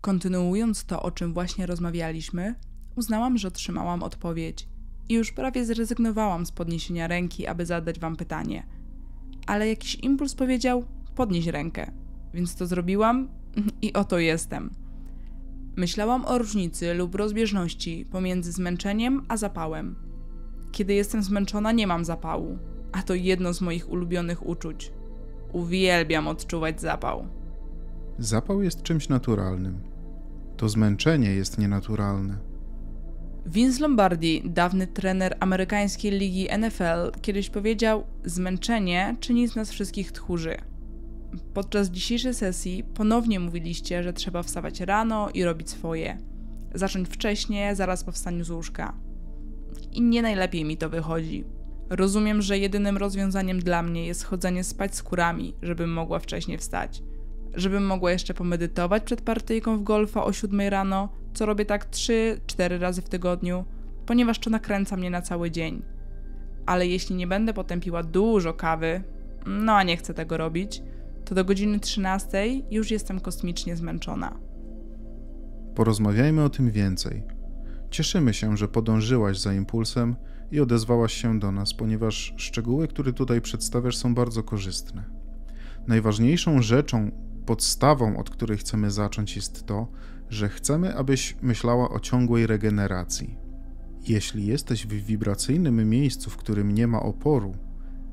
Kontynuując to, o czym właśnie rozmawialiśmy, uznałam, że otrzymałam odpowiedź i już prawie zrezygnowałam z podniesienia ręki, aby zadać wam pytanie. Ale jakiś impuls powiedział: podnieś rękę. Więc to zrobiłam i oto jestem. Myślałam o różnicy lub rozbieżności pomiędzy zmęczeniem a zapałem. Kiedy jestem zmęczona, nie mam zapału, a to jedno z moich ulubionych uczuć. Uwielbiam odczuwać zapał. Zapał jest czymś naturalnym. To zmęczenie jest nienaturalne. Vince Lombardi, dawny trener amerykańskiej ligi NFL, kiedyś powiedział: Zmęczenie czyni z nas wszystkich tchórzy. Podczas dzisiejszej sesji ponownie mówiliście, że trzeba wstawać rano i robić swoje. Zacząć wcześnie, zaraz po wstaniu z łóżka. I nie najlepiej mi to wychodzi. Rozumiem, że jedynym rozwiązaniem dla mnie jest chodzenie spać z kurami, żebym mogła wcześniej wstać. Żebym mogła jeszcze pomedytować przed partyjką w golfa o 7 rano, co robię tak 3-4 razy w tygodniu, ponieważ to nakręca mnie na cały dzień. Ale jeśli nie będę potem piła dużo kawy, no a nie chcę tego robić, to do godziny 13 już jestem kosmicznie zmęczona. Porozmawiajmy o tym więcej. Cieszymy się, że podążyłaś za impulsem i odezwałaś się do nas, ponieważ szczegóły, które tutaj przedstawiasz, są bardzo korzystne. Najważniejszą rzeczą, podstawą, od której chcemy zacząć, jest to, że chcemy, abyś myślała o ciągłej regeneracji. Jeśli jesteś w wibracyjnym miejscu, w którym nie ma oporu,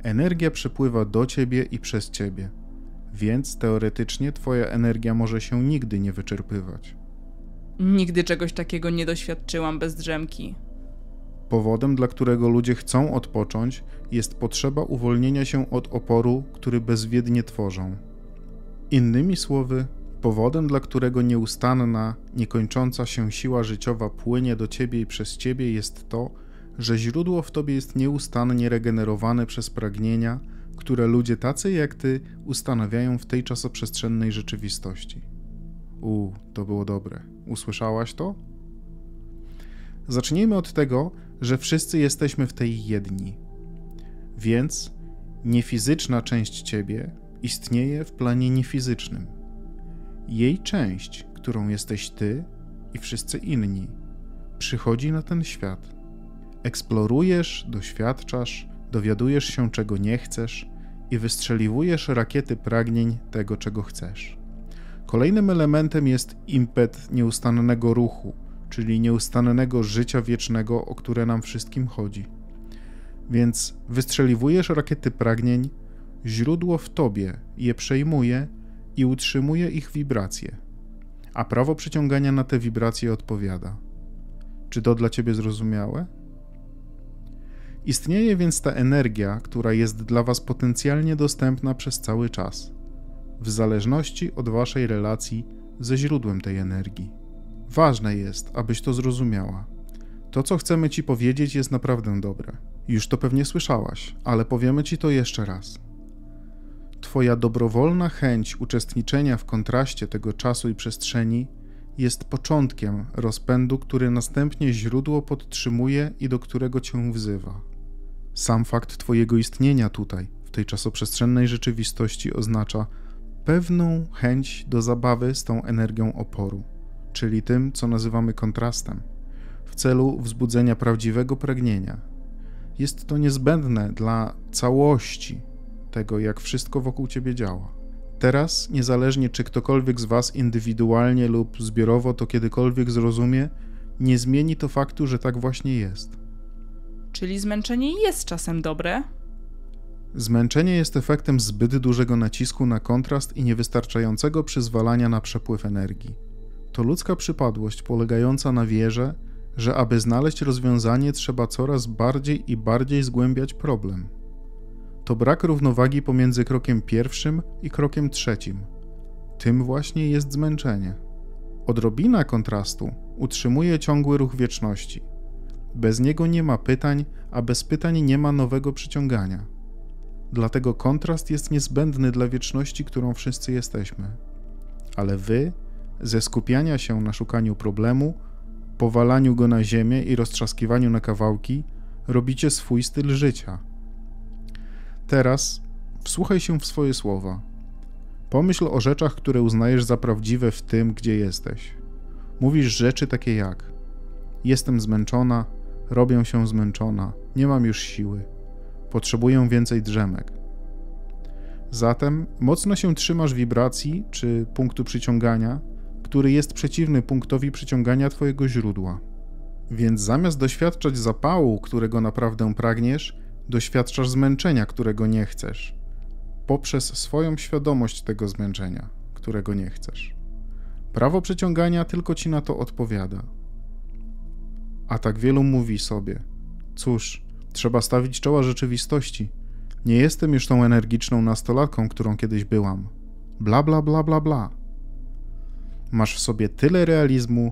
energia przepływa do ciebie i przez ciebie więc teoretycznie Twoja energia może się nigdy nie wyczerpywać. Nigdy czegoś takiego nie doświadczyłam bez drzemki. Powodem, dla którego ludzie chcą odpocząć, jest potrzeba uwolnienia się od oporu, który bezwiednie tworzą. Innymi słowy, powodem, dla którego nieustanna, niekończąca się siła życiowa płynie do ciebie i przez ciebie, jest to, że źródło w tobie jest nieustannie regenerowane przez pragnienia, które ludzie tacy jak ty ustanawiają w tej czasoprzestrzennej rzeczywistości. U, to było dobre. Usłyszałaś to? Zacznijmy od tego, że wszyscy jesteśmy w tej jedni. Więc niefizyczna część ciebie istnieje w planie niefizycznym. Jej część, którą jesteś ty i wszyscy inni, przychodzi na ten świat. Eksplorujesz, doświadczasz, dowiadujesz się, czego nie chcesz i wystrzeliwujesz rakiety pragnień tego, czego chcesz. Kolejnym elementem jest impet nieustannego ruchu, czyli nieustannego życia wiecznego, o które nam wszystkim chodzi. Więc wystrzeliwujesz rakiety pragnień, źródło w tobie je przejmuje i utrzymuje ich wibracje, a prawo przyciągania na te wibracje odpowiada. Czy to dla ciebie zrozumiałe? Istnieje więc ta energia, która jest dla Was potencjalnie dostępna przez cały czas, w zależności od Waszej relacji ze źródłem tej energii. Ważne jest, abyś to zrozumiała. To, co chcemy Ci powiedzieć, jest naprawdę dobre. Już to pewnie słyszałaś, ale powiemy Ci to jeszcze raz. Twoja dobrowolna chęć uczestniczenia w kontraście tego czasu i przestrzeni jest początkiem rozpędu, który następnie źródło podtrzymuje i do którego cię wzywa. Sam fakt Twojego istnienia tutaj, w tej czasoprzestrzennej rzeczywistości, oznacza pewną chęć do zabawy z tą energią oporu, czyli tym, co nazywamy kontrastem, w celu wzbudzenia prawdziwego pragnienia. Jest to niezbędne dla całości tego, jak wszystko wokół Ciebie działa. Teraz, niezależnie czy ktokolwiek z Was indywidualnie lub zbiorowo to kiedykolwiek zrozumie, nie zmieni to faktu, że tak właśnie jest. Czyli zmęczenie jest czasem dobre? Zmęczenie jest efektem zbyt dużego nacisku na kontrast i niewystarczającego przyzwalania na przepływ energii. To ludzka przypadłość polegająca na wierze, że aby znaleźć rozwiązanie, trzeba coraz bardziej i bardziej zgłębiać problem. To brak równowagi pomiędzy krokiem pierwszym i krokiem trzecim. Tym właśnie jest zmęczenie. Odrobina kontrastu utrzymuje ciągły ruch wieczności bez niego nie ma pytań, a bez pytań nie ma nowego przyciągania. Dlatego kontrast jest niezbędny dla wieczności, którą wszyscy jesteśmy. Ale wy, ze skupiania się na szukaniu problemu, powalaniu go na ziemię i roztrzaskiwaniu na kawałki, robicie swój styl życia. Teraz wsłuchaj się w swoje słowa. Pomyśl o rzeczach, które uznajesz za prawdziwe w tym, gdzie jesteś. Mówisz rzeczy takie jak: Jestem zmęczona, robię się zmęczona, nie mam już siły, potrzebuję więcej drzemek. Zatem mocno się trzymasz wibracji czy punktu przyciągania, który jest przeciwny punktowi przyciągania Twojego źródła. Więc zamiast doświadczać zapału, którego naprawdę pragniesz, doświadczasz zmęczenia, którego nie chcesz, poprzez swoją świadomość tego zmęczenia, którego nie chcesz. Prawo przyciągania tylko ci na to odpowiada. A tak wielu mówi sobie: Cóż, trzeba stawić czoła rzeczywistości. Nie jestem już tą energiczną nastolatką, którą kiedyś byłam. Bla, bla, bla, bla, bla. Masz w sobie tyle realizmu,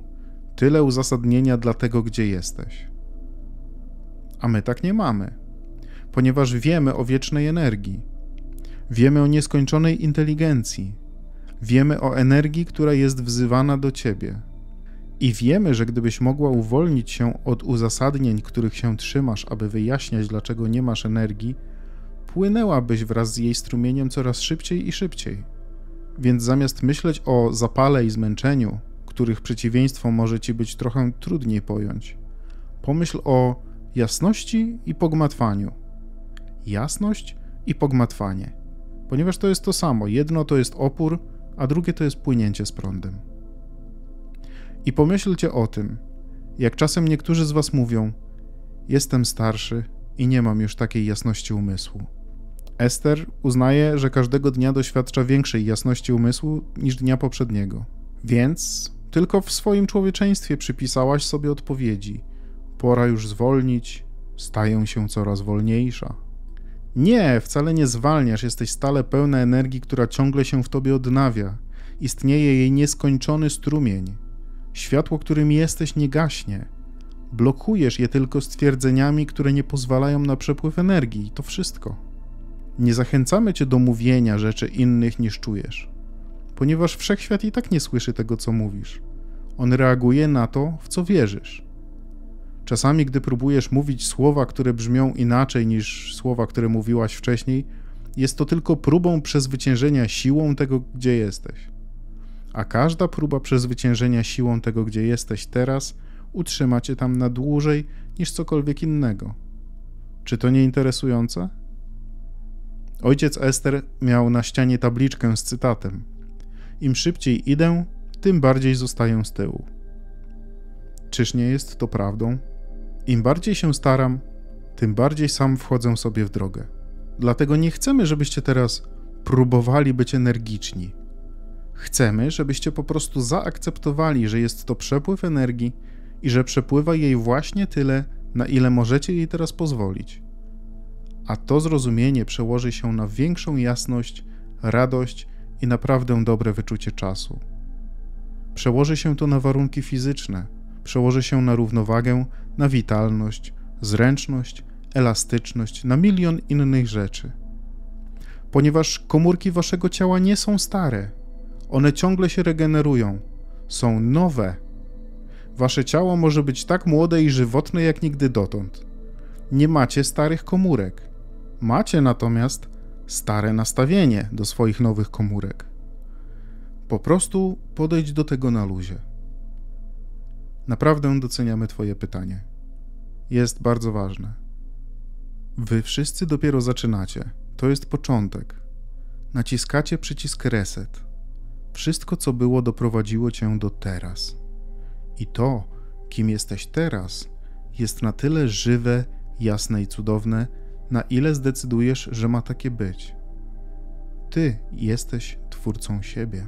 tyle uzasadnienia dla tego, gdzie jesteś. A my tak nie mamy, ponieważ wiemy o wiecznej energii, wiemy o nieskończonej inteligencji, wiemy o energii, która jest wzywana do ciebie. I wiemy, że gdybyś mogła uwolnić się od uzasadnień, których się trzymasz, aby wyjaśniać, dlaczego nie masz energii, płynęłabyś wraz z jej strumieniem coraz szybciej i szybciej. Więc zamiast myśleć o zapale i zmęczeniu, których przeciwieństwo może ci być trochę trudniej pojąć, pomyśl o jasności i pogmatwaniu. Jasność i pogmatwanie, ponieważ to jest to samo. Jedno to jest opór, a drugie to jest płynięcie z prądem. I pomyślcie o tym, jak czasem niektórzy z Was mówią: Jestem starszy i nie mam już takiej jasności umysłu. Ester uznaje, że każdego dnia doświadcza większej jasności umysłu niż dnia poprzedniego. Więc tylko w swoim człowieczeństwie przypisałaś sobie odpowiedzi. Pora już zwolnić, staję się coraz wolniejsza. Nie, wcale nie zwalniasz, jesteś stale pełna energii, która ciągle się w tobie odnawia. Istnieje jej nieskończony strumień. Światło, którym jesteś, nie gaśnie. Blokujesz je tylko stwierdzeniami, które nie pozwalają na przepływ energii. To wszystko. Nie zachęcamy cię do mówienia rzeczy innych niż czujesz, ponieważ wszechświat i tak nie słyszy tego, co mówisz. On reaguje na to, w co wierzysz. Czasami, gdy próbujesz mówić słowa, które brzmią inaczej niż słowa, które mówiłaś wcześniej, jest to tylko próbą przezwyciężenia siłą tego, gdzie jesteś. A każda próba przezwyciężenia siłą tego, gdzie jesteś teraz, utrzyma cię tam na dłużej niż cokolwiek innego. Czy to nie interesujące? Ojciec Ester miał na ścianie tabliczkę z cytatem: Im szybciej idę, tym bardziej zostaję z tyłu. Czyż nie jest to prawdą? Im bardziej się staram, tym bardziej sam wchodzę sobie w drogę. Dlatego nie chcemy, żebyście teraz próbowali być energiczni. Chcemy, żebyście po prostu zaakceptowali, że jest to przepływ energii i że przepływa jej właśnie tyle, na ile możecie jej teraz pozwolić a to zrozumienie przełoży się na większą jasność, radość i naprawdę dobre wyczucie czasu. Przełoży się to na warunki fizyczne, przełoży się na równowagę, na witalność, zręczność, elastyczność, na milion innych rzeczy. Ponieważ komórki waszego ciała nie są stare, one ciągle się regenerują, są nowe. Wasze ciało może być tak młode i żywotne jak nigdy dotąd. Nie macie starych komórek. Macie natomiast stare nastawienie do swoich nowych komórek. Po prostu podejdź do tego na luzie. Naprawdę doceniamy Twoje pytanie. Jest bardzo ważne. Wy wszyscy dopiero zaczynacie. To jest początek. Naciskacie przycisk reset. Wszystko, co było, doprowadziło cię do teraz. I to, kim jesteś teraz, jest na tyle żywe, jasne i cudowne, na ile zdecydujesz, że ma takie być. Ty jesteś twórcą siebie.